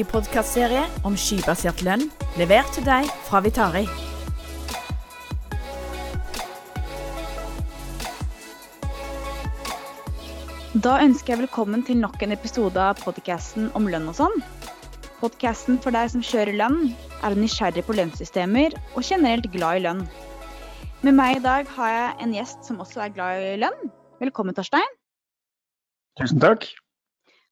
En minipodkastserie om skybasert lønn, levert til deg fra Vitari. Da ønsker jeg velkommen til nok en episode av podkasten om lønn og sånn. Podkasten for deg som kjører lønn, er nysgjerrig på lønnssystemer og generelt glad i lønn. Med meg i dag har jeg en gjest som også er glad i lønn. Velkommen, Torstein. Tusen takk.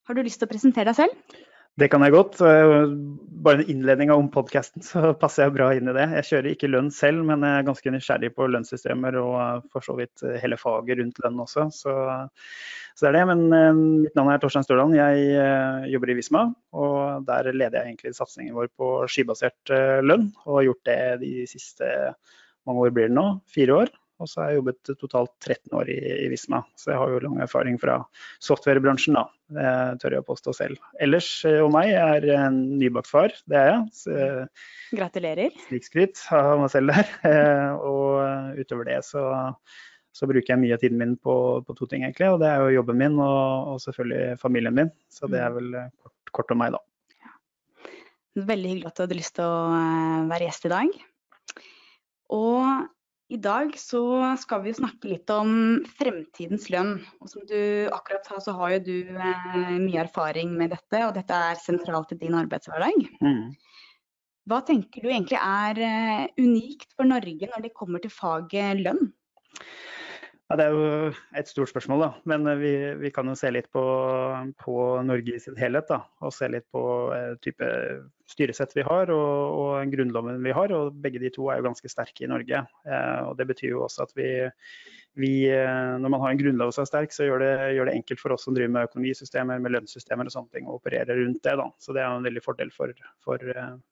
Har du lyst til å presentere deg selv? Det kan jeg godt. Bare en innledning om podkasten, så passer jeg bra inn i det. Jeg kjører ikke lønn selv, men jeg er ganske nysgjerrig på lønnssystemer og for så vidt hele faget rundt lønn også. Så, så det er det. Men eh, mitt navn er Torstein Størland. Jeg eh, jobber i Visma, og der leder jeg egentlig satsingen vår på skybasert eh, lønn. Og har gjort det de siste mange år blir det nå, fire år. Og så har jeg jobbet totalt 13 år i, i, Visma, så jeg har jo lang erfaring fra softwarebransjen, da. Det tør jeg å påstå selv. Ellers eh, og meg er en nybakt far, det er jeg. Så, Gratulerer. Snikskryt av meg selv der. Eh, og utover det så, så bruker jeg mye av tiden min på, på, to ting, egentlig. Og det er jo jobben min og, og selvfølgelig familien min. Så det er vel kort, kort om meg, da. Veldig hyggelig at du hadde lyst til å være gjest i dag. Og i dag så skal vi snakke litt om fremtidens lønn. Og som du akkurat sa, så har jo du eh, mye erfaring med dette, og dette er sentralt i din arbeidshverdag. Mm. Hva tenker du egentlig er eh, unikt for Norge når det kommer til faget lønn? Ja, det er jo et stort spørsmål, da. Men eh, vi, vi kan jo se litt på, på, Norge i sin helhet. da, Og se litt på eh, type styresett vi har og, og, grunnloven vi har. og Begge de to er jo ganske sterke i Norge. Eh, og Det betyr jo også at vi, vi, eh, når man har en grunnlov som er sterk, så gjør det, gjør det, enkelt for oss som driver med økonomisystemer, med lønnssystemer og sånne ting, å operere rundt det. da. Så det er jo en veldig fordel for, for,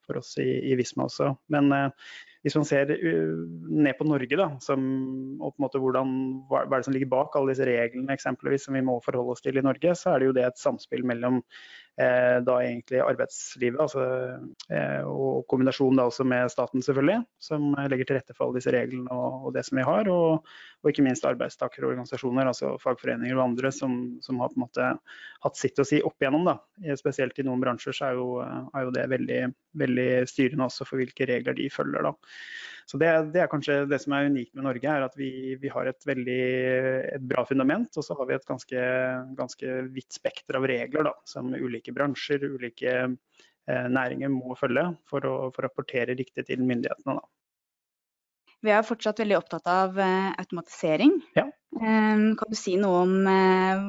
for oss i, i Visma også. Men eh, hvis man ser ned på Norge, da, som, og på en måte hvordan, hva er det som ligger bak alle disse reglene eksempelvis som vi må forholde oss til i Norge, så er det jo det et samspill mellom eh, da egentlig arbeidslivet altså, eh, og kombinasjonen da også med staten, selvfølgelig, som legger til rette for alle disse reglene og, og det som vi har. Og, og ikke minst arbeidstakerorganisasjoner, altså fagforeninger og andre som, som, har på en måte hatt sitt å si opp igjennom. Da. Spesielt i noen bransjer så er jo, er jo det veldig, veldig styrende også for hvilke regler de følger. Da. Så det, det, er kanskje det som er unikt med Norge, er at vi, vi har et veldig et bra fundament. Og så har vi et ganske, ganske vidt spekter av regler da, som ulike bransjer, ulike eh, næringer må følge for å, for å rapportere riktig til myndighetene. Da. Vi er fortsatt veldig opptatt av eh, automatisering. Ja. Eh, kan du si noe om eh,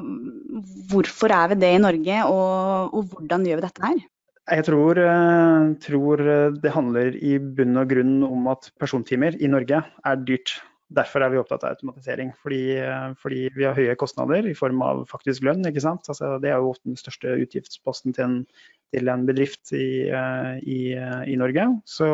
hvorfor er vi det i Norge, og, og hvordan gjør vi dette her? Jeg tror, eh, tror, det handler i bunn og grunn om at persontimer i Norge er dyrt. Derfor er vi opptatt av automatisering. Fordi, eh, fordi vi har høye kostnader i form av faktisk lønn. ikke sant? Altså, det er jo ofte den største utgiftsposten til en, til en bedrift i, eh, i, i, Norge. Så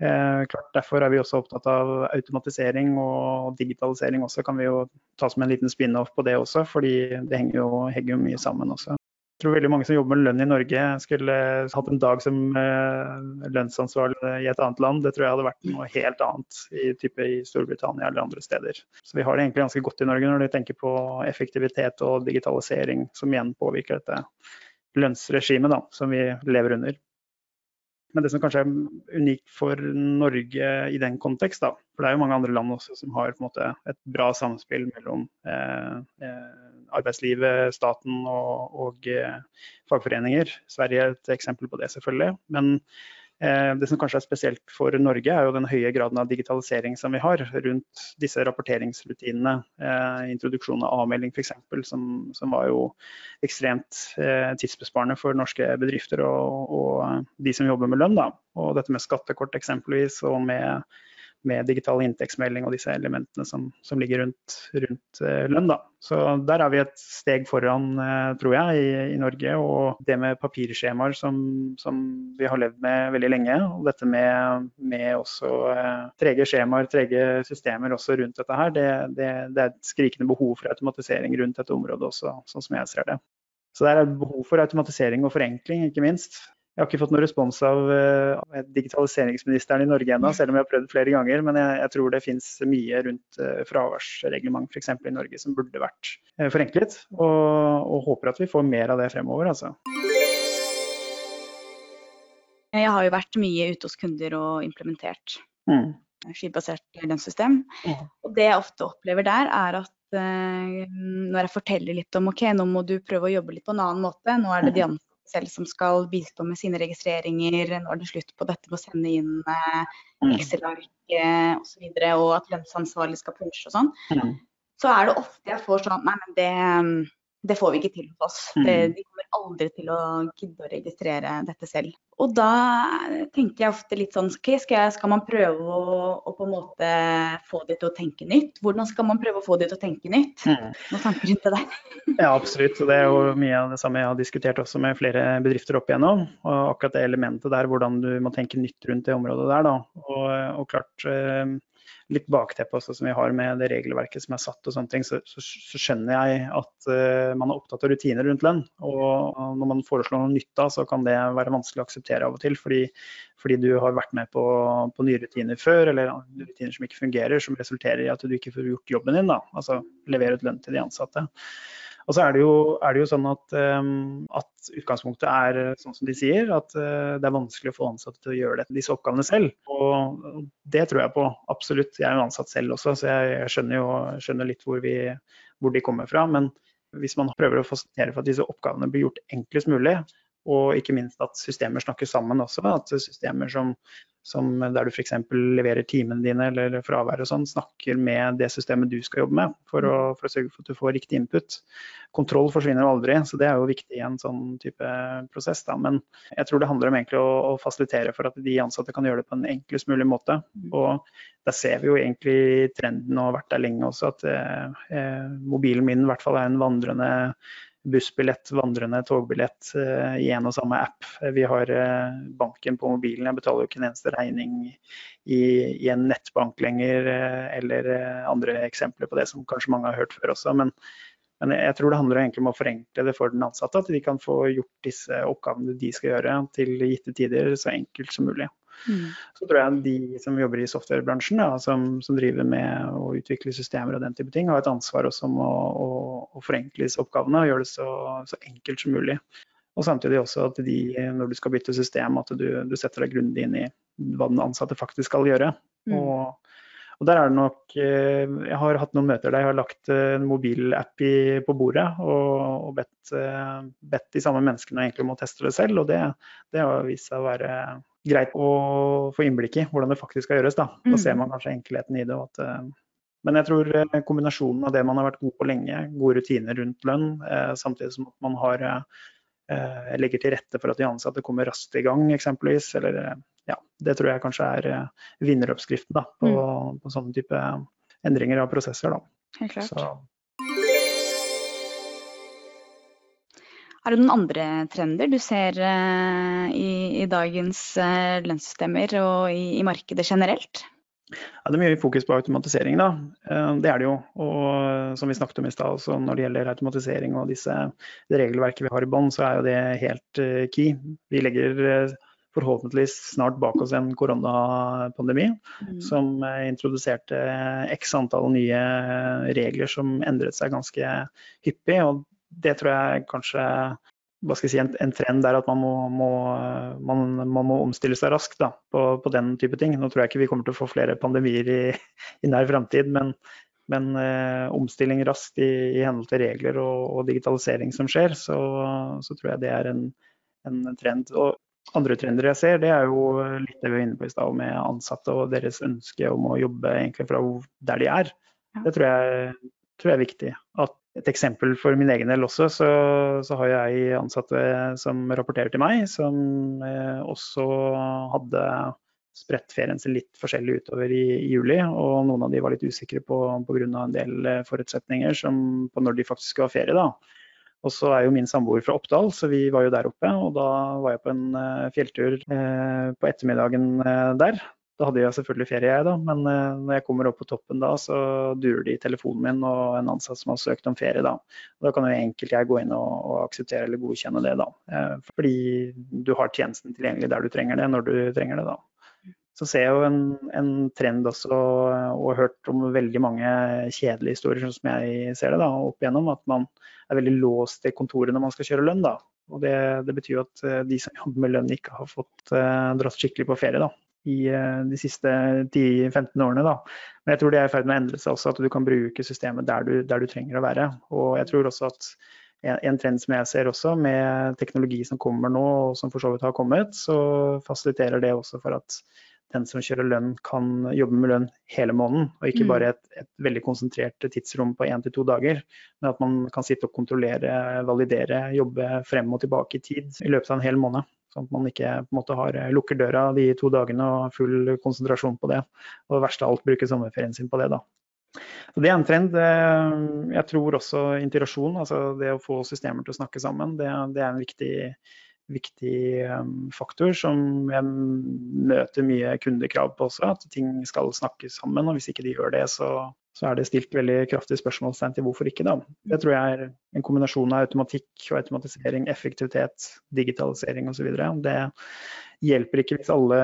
eh, klart, Derfor er vi også opptatt av automatisering og digitalisering også. Kan vi jo ta som en liten spin-off på det også, fordi det henger jo, henger jo mye sammen også tror veldig mange som jobber med lønn i Norge, skulle hatt en dag som uh, lønnsansvarlig i et annet land. Det tror jeg hadde vært noe helt annet i, type i Storbritannia eller andre steder. Så vi har det egentlig ganske godt i Norge når de tenker på effektivitet og digitalisering, som igjen påvirker dette lønnsregimet som vi lever under. Men det som kanskje er unikt for Norge i den kontekst, da, for det er jo mange andre land også som har måte, et bra samspill mellom eh, eh, arbeidslivet, staten og, og eh, fagforeninger. Sverige er et eksempel på det, selvfølgelig. Men det som kanskje er spesielt for Norge, er jo den høye graden av digitalisering som vi har rundt disse rapporteringsrutinene. Eh, introduksjon av avmelding f.eks., som, som var jo ekstremt eh, tidsbesparende for norske bedrifter og, og de som jobber med lønn. Da. Og dette med skattekort eksempelvis, og med med digital inntektsmelding og disse elementene som, som ligger rundt, rundt uh, lønn. Da. Så der er vi et steg foran, uh, tror jeg, i, i, Norge. Og det med papirskjemaer som, som, vi har levd med veldig lenge, og dette med, med også eh, trege skjemaer, trege systemer også rundt dette her, det, det, det, er et skrikende behov for automatisering rundt dette området også, sånn som jeg ser det. Så det er behov for automatisering og forenkling, ikke minst. Jeg har ikke fått noen respons av, uh, digitaliseringsministeren i Norge ennå, selv om jeg har prøvd flere ganger. Men jeg, jeg tror det finnes mye rundt uh, fraværsreglement f.eks. i Norge som burde vært uh, forenklet. Og, og, håper at vi får mer av det fremover. Altså. Jeg har jo vært mye ute hos kunder og implementert Mm. skibasert lønnssystem. Mm. Og det jeg ofte opplever der, er at eh, når jeg forteller litt om ok, nå må du prøve å jobbe litt på en annen måte. Nå er det de ansatte selv som skal bistå med sine registreringer. Nå er det slutt på dette med å sende inn eh, Mm. Excel-ark eh, osv. Og, så og at lønnsansvarlig skal punsje og sånn. Mm. Så er det ofte jeg får sånn Nei, men det, det får vi ikke til hos oss. Det, Mm. de aldri til å gidde å registrere dette selv. Og da tenker jeg ofte litt sånn ok, skal, jeg, skal man prøve å, å på en måte få de til å tenke nytt? Hvordan skal man prøve å få de til å tenke nytt? Mm. Noen tanker rundt det der? Ja, absolutt. Og det er jo mye av det samme jeg har diskutert også med flere bedrifter opp igjennom. Og akkurat det elementet der, hvordan du må tenke nytt rundt det området der. Da. Og, og klart eh, litt bakteppe også som vi har med det regelverket som er satt og sånne ting, så, så, så skjønner jeg at uh, man er opptatt av rutiner rundt lønn. Og når man foreslår noe nytt da, så kan det være vanskelig å akseptere av og til. Fordi, fordi du har vært med på, på nye rutiner før, eller rutiner som ikke fungerer, som resulterer i at du ikke får gjort jobben din. Da. Altså levere ut lønn til de ansatte. Og så er det jo, er det jo sånn at, um, at, utgangspunktet er sånn som de sier, at uh, det er vanskelig å få ansatte til å gjøre det, disse oppgavene selv. Og det tror jeg på, absolutt. Jeg er jo ansatt selv også, så jeg, jeg skjønner jo skjønner litt hvor, vi, hvor de kommer fra. Men hvis man prøver å fasilitere for at disse oppgavene blir gjort enklest mulig, og ikke minst at systemer snakker sammen også. At systemer som, som der du f.eks. leverer timene dine eller fravær og sånn, snakker med det systemet du skal jobbe med, for å, for å, sørge for at du får riktig input. Kontroll forsvinner jo aldri, så det er jo viktig i en sånn type prosess. Da. Men jeg tror det handler om egentlig å, å fasilitere for at de ansatte kan gjøre det på en enklest mulig måte. Og der ser vi jo egentlig trenden og har vært der lenge også, at eh, mobilen min i hvert fall er en vandrende bussbillett, vandrende togbillett uh, i en og samme app. Vi har uh, banken på mobilen. Jeg betaler jo ikke en eneste regning i, i en nettbank lenger, eller andre eksempler på det som kanskje mange har hørt før også. Men, men, jeg tror det handler egentlig om å forenkle det for den ansatte. At de kan få gjort disse oppgavene de skal gjøre til gitte tider så enkelt som mulig. Mm. Så tror jeg de som jobber i softwarebransjen, da, som, som, driver med å utvikle systemer og den type ting, har et ansvar også om å, å, å forenkle disse oppgavene og gjøre det så, så, enkelt som mulig. Og samtidig også at de, når du skal bytte system, at du, du setter deg grundig inn i hva den ansatte faktisk skal gjøre. Mm. Og, og der er det nok Jeg har hatt noen møter der jeg har lagt en mobilapp i, på bordet og, og bedt, bedt, de samme menneskene egentlig om å teste det selv. Og det, det har vist seg å være greit å få innblikk i hvordan det faktisk skal gjøres. Da, da ser man kanskje enkelheten i det. At, men jeg tror kombinasjonen av det man har vært god på lenge, gode rutiner rundt lønn, samtidig som at man har legger til rette for at de ansatte kommer raskt i gang, eksempelvis. Eller, ja, det tror jeg kanskje er vinneroppskriften da, på, mm. på sånne type endringer av prosesser. Da. Helt klart. Så. Er det noen andre trender du ser uh, i, i, dagens uh, lønnssystemer og i, i, markedet generelt? Ja, det er mye fokus på automatisering, da. Uh, det er det jo. Og som vi snakket om i stad, når det gjelder automatisering og disse, det regelverket vi har i bånn, så er jo det helt key. Vi legger forhåpentligvis snart bak oss en koronapandemi mm. som introduserte x antall nye regler som endret seg ganske hyppig. og det tror jeg kanskje hva skal jeg si, en, en trend er at man må, må, man, man må omstille seg raskt da, på, på, den type ting. Nå tror jeg ikke vi kommer til å få flere pandemier i, i nær framtid, men, men eh, omstilling raskt i, i, henhold til regler og, og, digitalisering som skjer, så, så, tror jeg det er en, en, trend. Og andre trender jeg ser, det er jo litt det vi var inne på i stad med ansatte og deres ønske om å jobbe egentlig fra der de er. Det tror jeg, tror jeg er viktig. At et eksempel for min egen del også, så, så, har jeg ansatte som rapporterer til meg, som eh, også hadde spredt ferien sin litt forskjellig utover i, i, juli. Og noen av de var litt usikre på pga. en del eh, forutsetninger som, på når de faktisk skal ha ferie. da. Og så er jo min samboer fra Oppdal, så vi var jo der oppe. Og da var jeg på en uh, fjelltur uh, på ettermiddagen uh, der. Da hadde jeg selvfølgelig ferie, jeg, da. Men uh, når jeg kommer opp på toppen da, så durer det i telefonen min og en ansatt som har søkt om ferie, da. Da kan jo enkelt jeg gå inn og, og akseptere eller godkjenne det, da. Uh, fordi du har tjenesten tilgjengelig der du trenger det, når du trenger det, da. Så ser jeg jo en, en trend også, og har hørt om veldig mange kjedelige historier, sånn som jeg ser det, da, opp igjennom, at man er veldig låst til kontoret når man skal kjøre lønn. da. Og det, det betyr jo at de som jobber med lønn ikke har fått dratt skikkelig på ferie da, i de siste 10-15 årene. Da. Men jeg tror det er i ferd med å endre seg også, at du kan bruke systemet der du, der du trenger å være. Og jeg tror også at en trend som jeg ser også, med teknologi som kommer nå, og som for så vidt har kommet, så fasiliterer det også for at den som kjører lønn, kan jobbe med lønn hele måneden. Og ikke mm. bare et, et veldig konsentrert tidsrom på én til to dager. Men at man kan sitte og kontrollere, validere, jobbe frem og tilbake i tid i løpet av en hel måned. Sånn at man ikke på en måte har, lukker døra de to dagene og har full konsentrasjon på det. Og det verste av alt bruker sommerferien sin på det. da. Så Det er en trend. Jeg tror også integrasjon, altså det å få systemer til å snakke sammen, det, det er en viktig, viktig faktor som jeg møter mye kundekrav på også. At ting skal snakkes sammen. og Hvis ikke de gjør det, så, så er det stilt veldig kraftige spørsmålstegn til hvorfor ikke. da. Det tror jeg er en kombinasjon av automatikk og automatisering, effektivitet, digitalisering osv. Det hjelper ikke hvis alle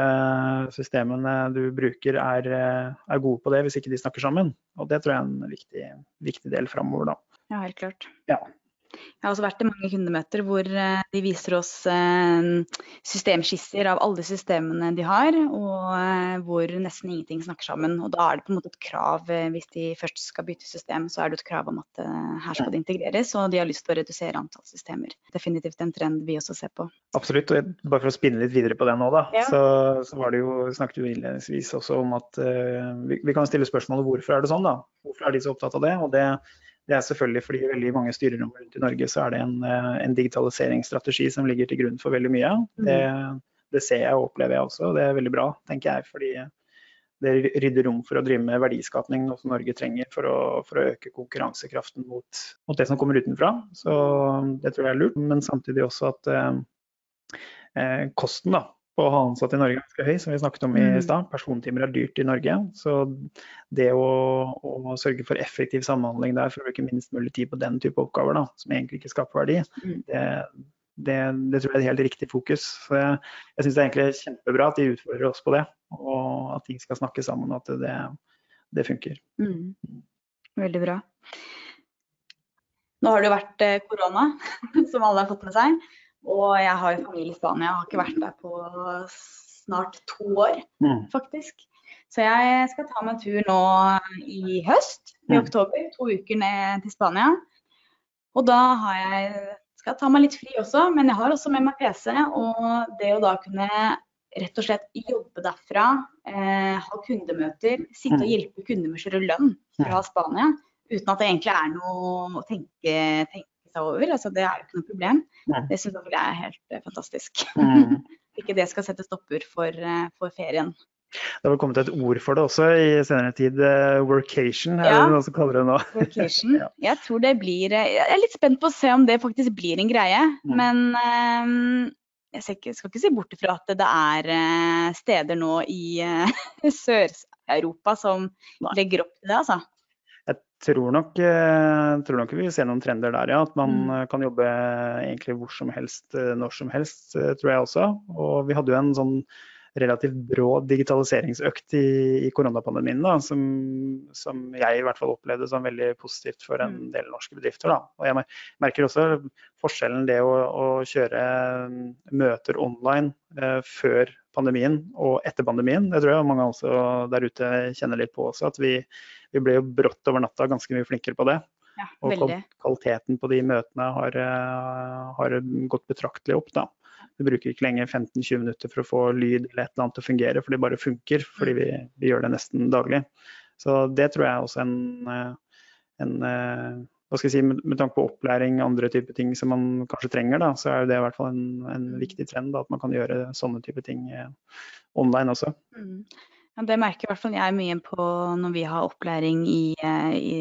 systemene du bruker er, er, gode på det, hvis ikke de snakker sammen. Og det tror jeg er en viktig, viktig del framover, da. Ja, helt klart. Ja. Jeg har også vært i mange kundemøter hvor eh, de viser oss eh, systemskisser av alle systemene de har, og eh, hvor nesten ingenting snakker sammen. Og da er det på en måte et krav, hvis de først skal bytte system, så er det et krav om at her skal det integreres, og de har lyst til å redusere antall systemer. Definitivt en trend vi også ser på. Absolutt, og bare for å spinne litt videre på det nå, da. Ja. Så, så, var det jo, snakket du innledningsvis også om at uh, vi, vi, kan stille spørsmålet hvorfor er det sånn, da. Hvorfor er de så opptatt av det? Og det det er selvfølgelig fordi i veldig mange styrerom rundt i Norge så er det en, eh, en digitaliseringsstrategi som ligger til grunn for veldig mye. Mm. Det, det, ser jeg og opplever jeg også, og det er veldig bra, tenker jeg. fordi det rydder rom for å drive med verdiskapning, noe som Norge trenger for å, for å øke konkurransekraften mot, mot, det som kommer utenfra. Så det tror jeg er lurt. Men samtidig også at eh, eh kosten da, på å ha ansatte i Norge ganske høy, som vi snakket om i mm. stad. Persontimer er dyrt i Norge. Så det å, å, sørge for effektiv samhandling der for å bruke minst mulig tid på den type oppgaver, da, som egentlig ikke skaper verdi, mm. det, det, det, tror jeg er et helt riktig fokus. Så jeg, jeg syns det er egentlig kjempebra at de utfordrer oss på det, og at ting skal snakke sammen, og at det, det funker. Mm. Veldig bra. Nå har det jo vært eh, korona, som alle har fått med seg. Og jeg har jo familie i Spania, jeg har ikke vært der på snart to år, mm. faktisk. Så jeg skal ta meg en tur nå i høst, i mm. oktober. To uker ned til Spania. Og da har jeg skal ta meg litt fri også, men jeg har også med meg PC. Og det å da kunne rett og slett jobbe derfra, eh, ha kundemøter, sitte og mm. hjelpe kunder med å kjøre lønn fra Spania, uten at det egentlig er noe å tenke, tenke seg over. Altså, det er jo ikke noe problem. Nei. Det syns jeg er helt uh, fantastisk. Mm. ikke det skal sette stopper for, uh, for, ferien. Det har vel kommet et ord for det også i senere tid. Uh, workation, er ja. det noen som kaller det nå? workation. ja. Jeg tror det blir Jeg er litt spent på å se om det faktisk blir en greie. Mm. Men jeg skal ikke, skal ikke si bort ifra at det er steder nå i Sør-Europa som legger opp til det, altså tror nok, eh, tror nok vi ser noen trender der, ja. At man mm. Eh, kan jobbe egentlig hvor som helst, eh, når som helst, tror jeg også. Og vi hadde jo en sånn relativt brå digitaliseringsøkt i, i koronapandemien, da, som, som, jeg i hvert fall opplevde som veldig positivt for en mm. del norske bedrifter. Da. Og jeg merker også forskjellen det å, å kjøre møter online eh, før pandemien og etter pandemien. Det tror jeg mange også der ute kjenner litt på også. At vi, vi ble jo brått over natta ganske mye flinkere på det. Ja, og kvaliteten på de møtene har, eh, har gått betraktelig opp. da. Vi bruker ikke lenger 15-20 minutter for å få lyd eller et eller annet til å fungere, for det bare funker. Fordi vi, vi gjør det nesten daglig. Så det tror jeg også er en, eh, en eh, hva skal jeg si, med, med tanke på opplæring, og andre typer ting som man kanskje trenger, da, så er det i hvert fall en, en viktig trend da, at man kan gjøre sånne typer ting online også. Mm. Ja, det merker i hvert fall jeg mye på når vi har opplæring i, eh, i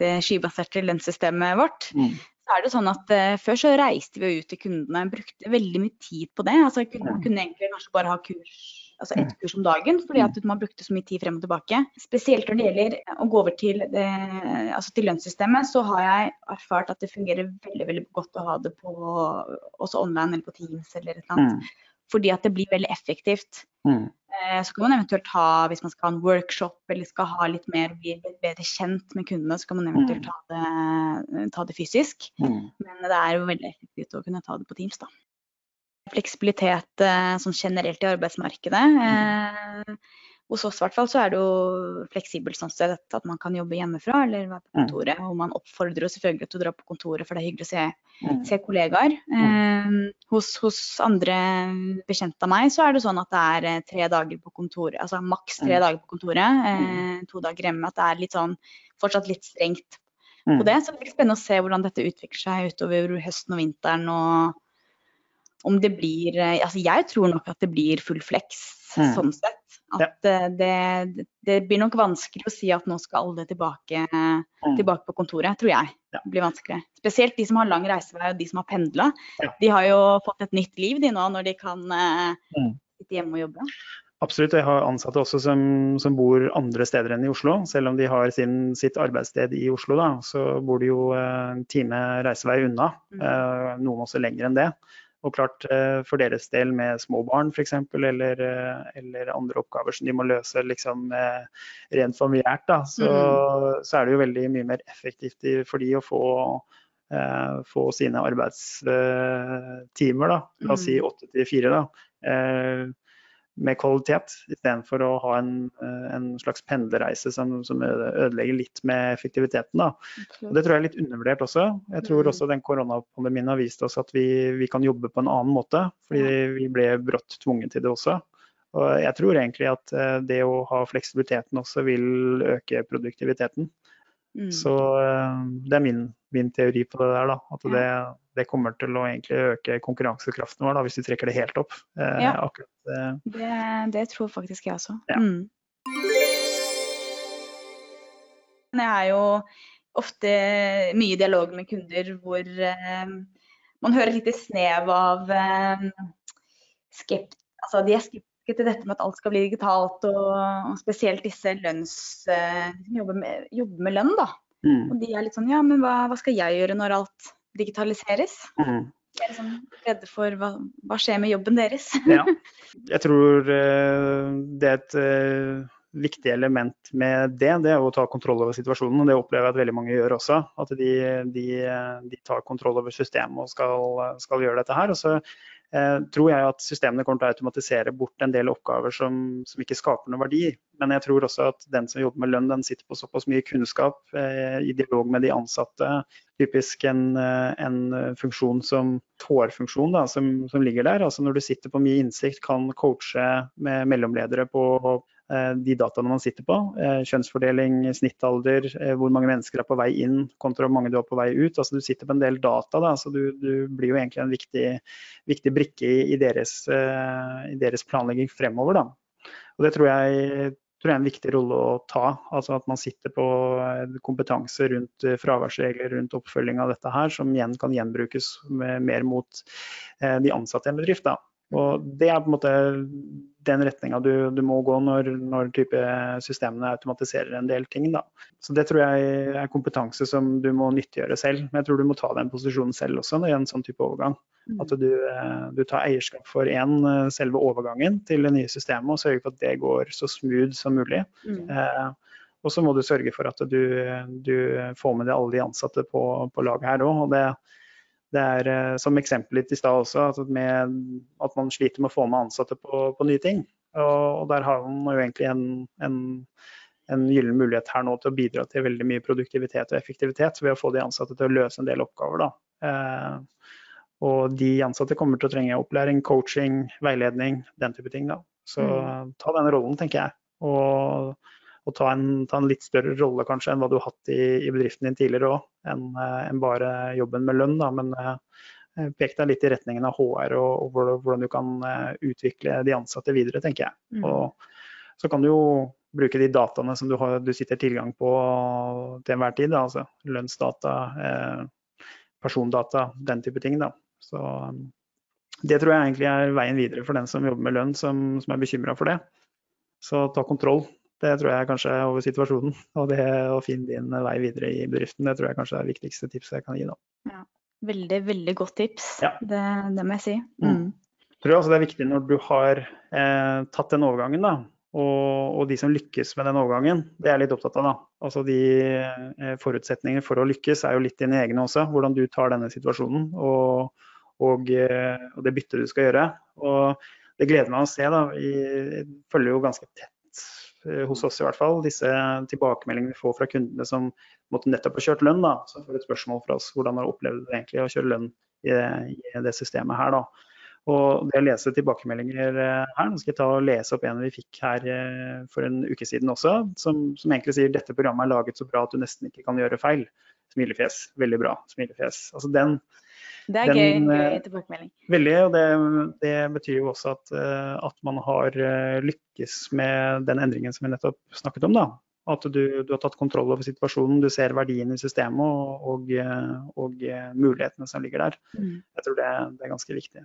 det skybaserte lønnssystemet vårt. Mm. Er det sånn at uh, Før så reiste vi ut til kundene, brukte veldig mye tid på det. Altså, kunne, kunne egentlig kanskje bare ha kurs, altså ett kurs om dagen, fordi at man brukte så mye tid frem og tilbake. Spesielt når det gjelder å gå over til, det, altså til lønnssystemet, så har jeg erfart at det fungerer veldig veldig godt å ha det på, også online eller på Teams eller et eller annet. Mm. fordi at det blir veldig effektivt. Mm. Eh, Så kan man eventuelt ha, hvis man skal ha en workshop eller skal ha litt mer, bli litt bedre kjent med kundene, så kan man eventuelt ta det, ta det fysisk. Mm. Men det er jo veldig effektivt å kunne ta det på Teams, da. Fleksibilitet eh, sånn generelt i arbeidsmarkedet. Eh, hos oss hvert fall så er det jo fleksibelt sånn sett at man kan jobbe hjemmefra eller være på Mm. kontoret. Og man oppfordrer jo selvfølgelig til å dra på kontoret, for det er hyggelig å se, Mm. se kollegaer. Eh, hos, hos andre bekjente av meg så er det sånn at det er eh, tre dager på kontoret, altså maks tre Mm. dager på kontoret, eh, to dager hjemme. At det er litt sånn fortsatt litt strengt Mm. på det. Så det blir spennende å se hvordan dette utvikler seg utover høsten og vinteren. Og om det blir eh, Altså jeg tror nok at det blir full flex Mm. sånn sett. At ja. det, det blir nok vanskelig å si at nå skal alle tilbake, Mm. tilbake på kontoret, tror jeg. Det blir vanskelig. Spesielt de som har lang reisevei og de som har pendla. De har jo fått et nytt liv de nå, når de kan eh, Mm. sitte hjemme og jobbe. Absolutt. Jeg har ansatte også som, som bor andre steder enn i Oslo. Selv om de har sin, sitt arbeidssted i Oslo, da, så bor de jo eh, en time reisevei unna. Mm. Eh, noen også lenger enn det. Og klart eh, for deres del med små barn f.eks. Eller, eh, eller andre oppgaver som de må løse liksom eh, rent familiært, da, så, så er det jo veldig mye mer effektivt for de å få eh, få sine arbeidstimer, da, la oss si Mm. åtte til fire, med kvalitet, istedenfor å ha en, eh, en slags pendlerreise som, som ødelegger litt med effektiviteten. Det tror jeg er litt undervurdert også. Jeg tror Mm. også den koronapandemien har vist oss at vi, vi kan jobbe på en annen måte, fordi vi ble brått tvunget til det også. Og jeg tror egentlig at eh, det å ha fleksibiliteten også vil øke produktiviteten. Mm. Så eh, det er min, min teori på det der, da. At det, det kommer til å øke konkurransekraften vår, da, hvis vi trekker det helt opp. Eh, Ja. Akkurat eh, Det, det tror faktisk jeg også. Ja. Mm. Jeg er jo ofte mye i dialog med kunder hvor eh, man hører et lite snev av eh, skept, altså de er skeptiske til dette med at alt skal bli digitalt, og, og spesielt disse lønns... Uh, jobber med, jobber med lønn, da. mm, Og de er litt sånn ja, men hva, hva skal jeg gjøre når alt digitaliseres? mm. De er liksom redde for hva, hva skjer med jobben deres? Ja. Jeg tror uh, det er et uh, viktig element med det, det er å ta kontroll over situasjonen. og Det opplever jeg at veldig mange gjør også. At de, de, de tar kontroll over systemet og skal, skal gjøre dette her. Og så tror jeg at systemene kommer til å automatisere bort en del oppgaver som, som ikke skaper noe verdi. Men jeg tror også at den som jobber med lønn, den sitter på såpass mye kunnskap eh, i dialog med de ansatte. Typisk en, eh, en funksjon som tårfunksjon da, som, som ligger der. Altså når du sitter på mye innsikt, kan coache med mellomledere på eh, de dataene man sitter på. Eh, kjønnsfordeling, snittalder, eh, hvor mange mennesker er på vei inn kontra hvor mange du er på vei ut. Altså Du sitter på en del data, da, så du, du blir jo egentlig en viktig, viktig brikke i, i, deres, eh, i deres planlegging fremover. Da. Og det tror jeg tror jeg er en viktig rolle å ta. altså At man sitter på eh, kompetanse rundt eh, fraværsregler, rundt oppfølging av dette her, som igjen kan gjenbrukes mer mot eh, de ansatte i en bedrift. Da. Og Det er på en måte den retninga du, du, må gå når, når systemene automatiserer en del ting. Da. Så Det tror jeg er kompetanse som du må nyttiggjøre selv. Men jeg tror du må ta den posisjonen selv også i en sånn type overgang. At du, du tar eierskap for én, selve overgangen til det nye systemet, og sørger for at det går så smooth som mulig. Mm. Eh, og så må du sørge for at du, du får med deg alle de ansatte på, på laget her òg. Og det, det er eh, som eksempel litt i stad også, at, med, at, man sliter med å få med ansatte på, på nye ting. Og, og, der har man jo egentlig en, en, en gyllen mulighet her nå til å bidra til veldig mye produktivitet og effektivitet ved å få de ansatte til å løse en del oppgaver. Da. Eh, og de ansatte kommer til å trenge opplæring, coaching, veiledning, den type ting. Da. Så mm. ta den rollen, tenker jeg. Og, og ta, en, ta, en, litt større rolle kanskje enn hva du har hatt i, i bedriften din tidligere òg, enn en bare jobben med lønn. Da. Men eh, pek deg litt i retningen av HR og, og hvordan du kan eh, utvikle de ansatte videre, tenker jeg. Mm. Og så kan du jo bruke de dataene som du, har, du sitter tilgang på til enhver tid. Da, altså lønnsdata, eh, persondata, den type ting. Da. Så det tror jeg egentlig er veien videre for den som jobber med lønn, som, som er bekymra for det. Så ta kontroll. Det tror jeg kanskje er over situasjonen. Og det å finne din vei videre i bedriften, det tror jeg kanskje er det viktigste tipset jeg kan gi. Da. Ja, veldig, veldig godt tips. Ja. Det, det, må jeg si. Mm. Mm. tror også det er viktig når du har eh, tatt den overgangen, da, og, og, de som lykkes med den overgangen, det er jeg litt opptatt av. da. Altså De eh, forutsetningene for å lykkes er jo litt dine egne også. Hvordan du tar denne situasjonen og, og, eh, og det byttet du skal gjøre. Og Det gleder meg å se. da. Vi følger jo ganske tett hos oss i hvert fall, disse tilbakemeldingene vi får fra kundene som måtte nettopp ha kjørt lønn. da, Så får et spørsmål fra oss hvordan har du opplevd det egentlig å kjøre lønn i, i det systemet her. da. Og det å lese tilbakemeldinger eh, her, nå skal jeg ta og lese opp en vi fikk her eh, for en uke siden også, som, som egentlig sier dette programmet er laget så bra at du nesten ikke kan gjøre feil. Smilefjes. Veldig bra. Smilefjes. Altså den, det er den, gøy, gøy eh, tilbakemelding. Veldig, og det, det, betyr jo også at, at, man har lykkes med den endringen som vi nettopp snakket om. da. At du, du har tatt kontroll over situasjonen, du ser verdien i systemet og, og, og mulighetene som ligger der. Mm. Jeg tror det, det er ganske viktig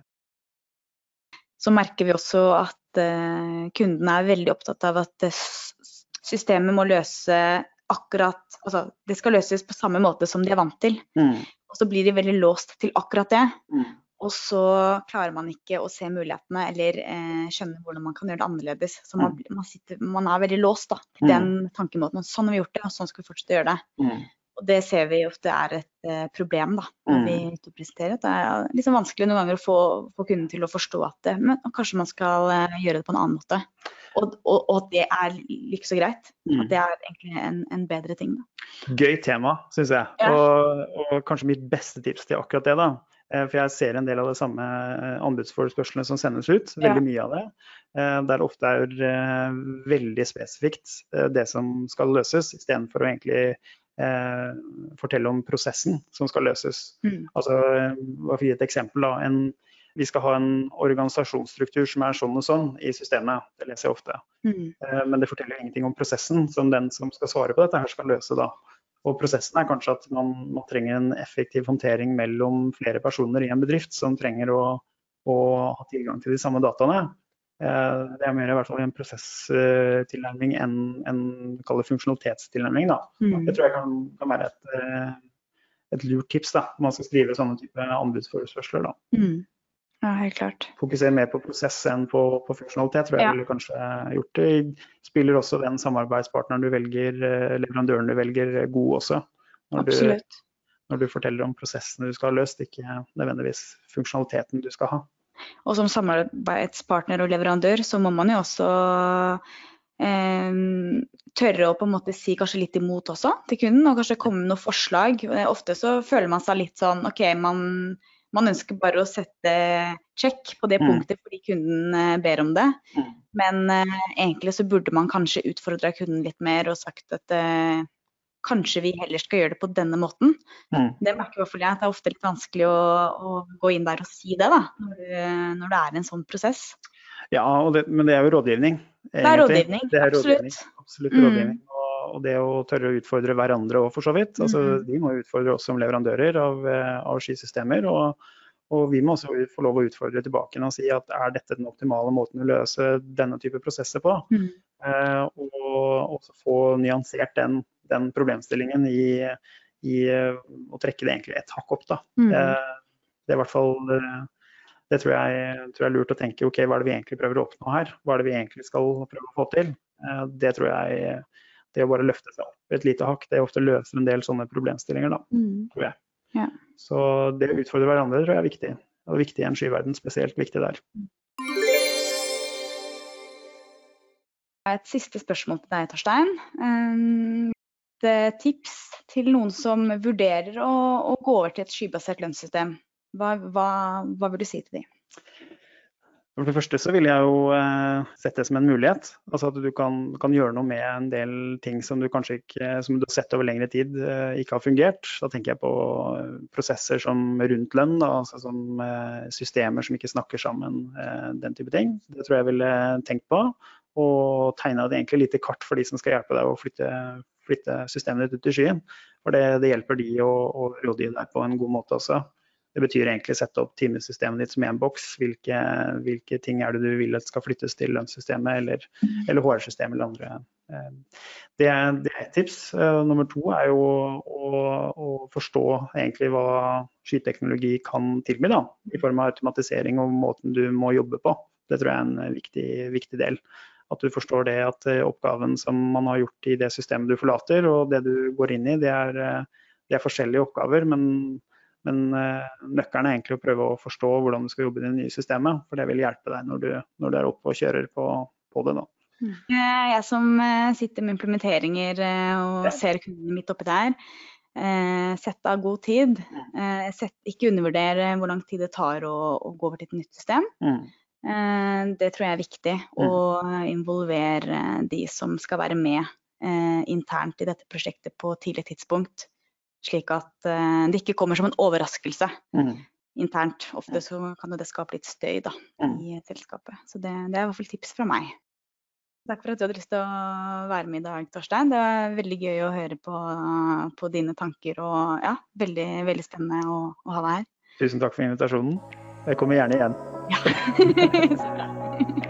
så merker vi også at kundene er veldig opptatt av at systemet må løse akkurat Altså det skal løses på samme måte som de er vant til. Mm. Og så blir de veldig låst til akkurat det. Mm. Og så klarer man ikke å se mulighetene eller eh, skjønne hvordan man kan gjøre det annerledes. Så man, mm. man, sitter, man er veldig låst da, til mm. den tankemåten. Sånn har vi gjort det, og sånn skal vi fortsette å gjøre det. Mm. Og det ser vi ofte er et eh, problem da, når vi mm. presenterer. Det er liksom vanskelig noen ganger å få, få, kunden til å forstå at det, men kanskje man skal eh, gjøre det på en annen måte. Og, og, og at det er lykkes så greit. Mm. At det er egentlig en, en bedre ting. Da. Gøy tema, syns jeg. Ja. Og, og, kanskje mitt beste tips til akkurat det. da. Eh, for jeg ser en del av de samme anbudsforespørslene som sendes ut. Veldig ja. mye av det. Der det ofte er veldig spesifikt det som skal løses, istedenfor å egentlig eh, fortelle om prosessen som skal løses. Mm. Altså, for å gi et eksempel, da, en, vi skal ha en organisasjonsstruktur som er sånn og sånn i systemet. Det leser jeg ofte. Mm. Eh, men det forteller ingenting om prosessen som den som skal svare på dette her skal løse. da. Og prosessen er kanskje at man, man trenger en effektiv håndtering mellom flere personer i en bedrift som trenger å, å ha tilgang til de samme dataene. Eh, det er mer i hvert fall en prosesstilnærming enn en funksjonalitetstilnærming. Da. Mm. Det tror jeg kan, kan være et, eh, et, lurt tips da, når man skal skrive sånne type anbudsforespørsler. Da. Mm. Ja, helt klart. Fokusere mer på prosess enn på, på funksjonalitet, tror jeg ja. ville kanskje gjort det. Spiller også den samarbeidspartneren du velger, eh, leverandøren du velger, god også. Når. Du, når du forteller om prosessene du skal ha løst, ikke nødvendigvis funksjonaliteten du skal ha. Og som samarbeidspartner og leverandør så må man jo også eh, tørre å på en måte si kanskje litt imot også til kunden, og kanskje komme med noen forslag. Ofte så føler man seg litt sånn OK, man, man ønsker bare å sette check på det mm. punktet fordi kunden eh, ber om det. Mm. Men eh, egentlig så burde man kanskje utfordra kunden litt mer og sagt at eh, kanskje vi heller skal gjøre det på denne måten. Mm. Det merker i hvert fall jeg at det er ofte litt vanskelig å, å, gå inn der og si det, da, når, når det er en sånn prosess. Ja, det, men det er jo rådgivning. Egentlig. Det er rådgivning, det er absolutt. Rådgivning, absolutt mm. rådgivning. Og, og, det å tørre å utfordre hverandre òg, for så vidt. Altså, mm. De må utfordre oss som leverandører av, av skisystemer. Og, og vi må også få lov å utfordre tilbake og si at er dette den optimale måten å løse denne type prosesser på? Mm. Eh, og også få nyansert den den problemstillingen i, i, å trekke det egentlig et hakk opp. Da. Mm. Det, det, er hvert fall det tror jeg, tror jeg, er lurt å tenke ok, hva er det vi egentlig prøver å oppnå her? Hva er det vi egentlig skal prøve å få til? Eh, det tror jeg det å bare løfte seg opp et lite hakk, det ofte løser en del sånne problemstillinger, da, mm. tror jeg. Ja. Så det å utfordre hverandre tror jeg er viktig. Og viktig i en skyverden, spesielt viktig der. Et siste spørsmål til deg, Torstein. Um, Eh, tips til noen som vurderer å, å gå over til et skybasert lønnssystem? Hva, hva, hva vil du si til dem? For det første så vil jeg jo eh, sette det som en mulighet. Altså at du kan, kan, gjøre noe med en del ting som du kanskje ikke som du har sett over lengre tid eh, ikke har fungert. Da tenker jeg på eh, prosesser som rundt lønn, altså som systemer som ikke snakker sammen, den type ting. Det tror jeg ville tenkt på. Og tegna et egentlig lite kart for de som skal hjelpe deg å flytte, flytte systemet ditt ut i skyen. For det, det hjelper de å, å rådgi deg på en god måte også. Det betyr egentlig sette opp timesystemet ditt som én boks. Hvilke, hvilke, ting er det du vil at skal flyttes til lønnssystemet eller, eller HR-systemet eller andre, Det, det er ett tips. Nummer to er jo å, å forstå egentlig hva skyteknologi kan tilby, da, i form av automatisering og måten du må jobbe på. Det tror jeg er en viktig, viktig del. At du forstår det at oppgaven som man har gjort i det systemet du forlater og det du går inn i, det er, det er forskjellige oppgaver. Men men uh, nøkkelen er egentlig å prøve å forstå hvordan du skal jobbe i det nye systemet. For det vil hjelpe deg når du, når du er oppe og kjører på, på det. da. Mm. Jeg som eh, sitter med implementeringer eh, og ser kundene mitt oppi der, sett av god tid. Sett, ikke undervurdere hvor lang tid det tar å, å gå over til et nytt system. Mm. Det tror jeg er viktig. Mm. Å involvere de som skal være med internt i dette prosjektet på tidlig tidspunkt. Slik at uh, det ikke kommer som en overraskelse mm. internt. Ofte så kan det skape litt støy da, mm. i selskapet. Så det, det, er i hvert fall tips fra meg. Takk for at du hadde lyst til å være med i dag, Torstein. Det var veldig gøy å høre på, på dine tanker. Og ja, veldig, veldig spennende å, å, ha deg her. Tusen takk for invitasjonen. Jeg kommer gjerne igjen. Ja, så bra.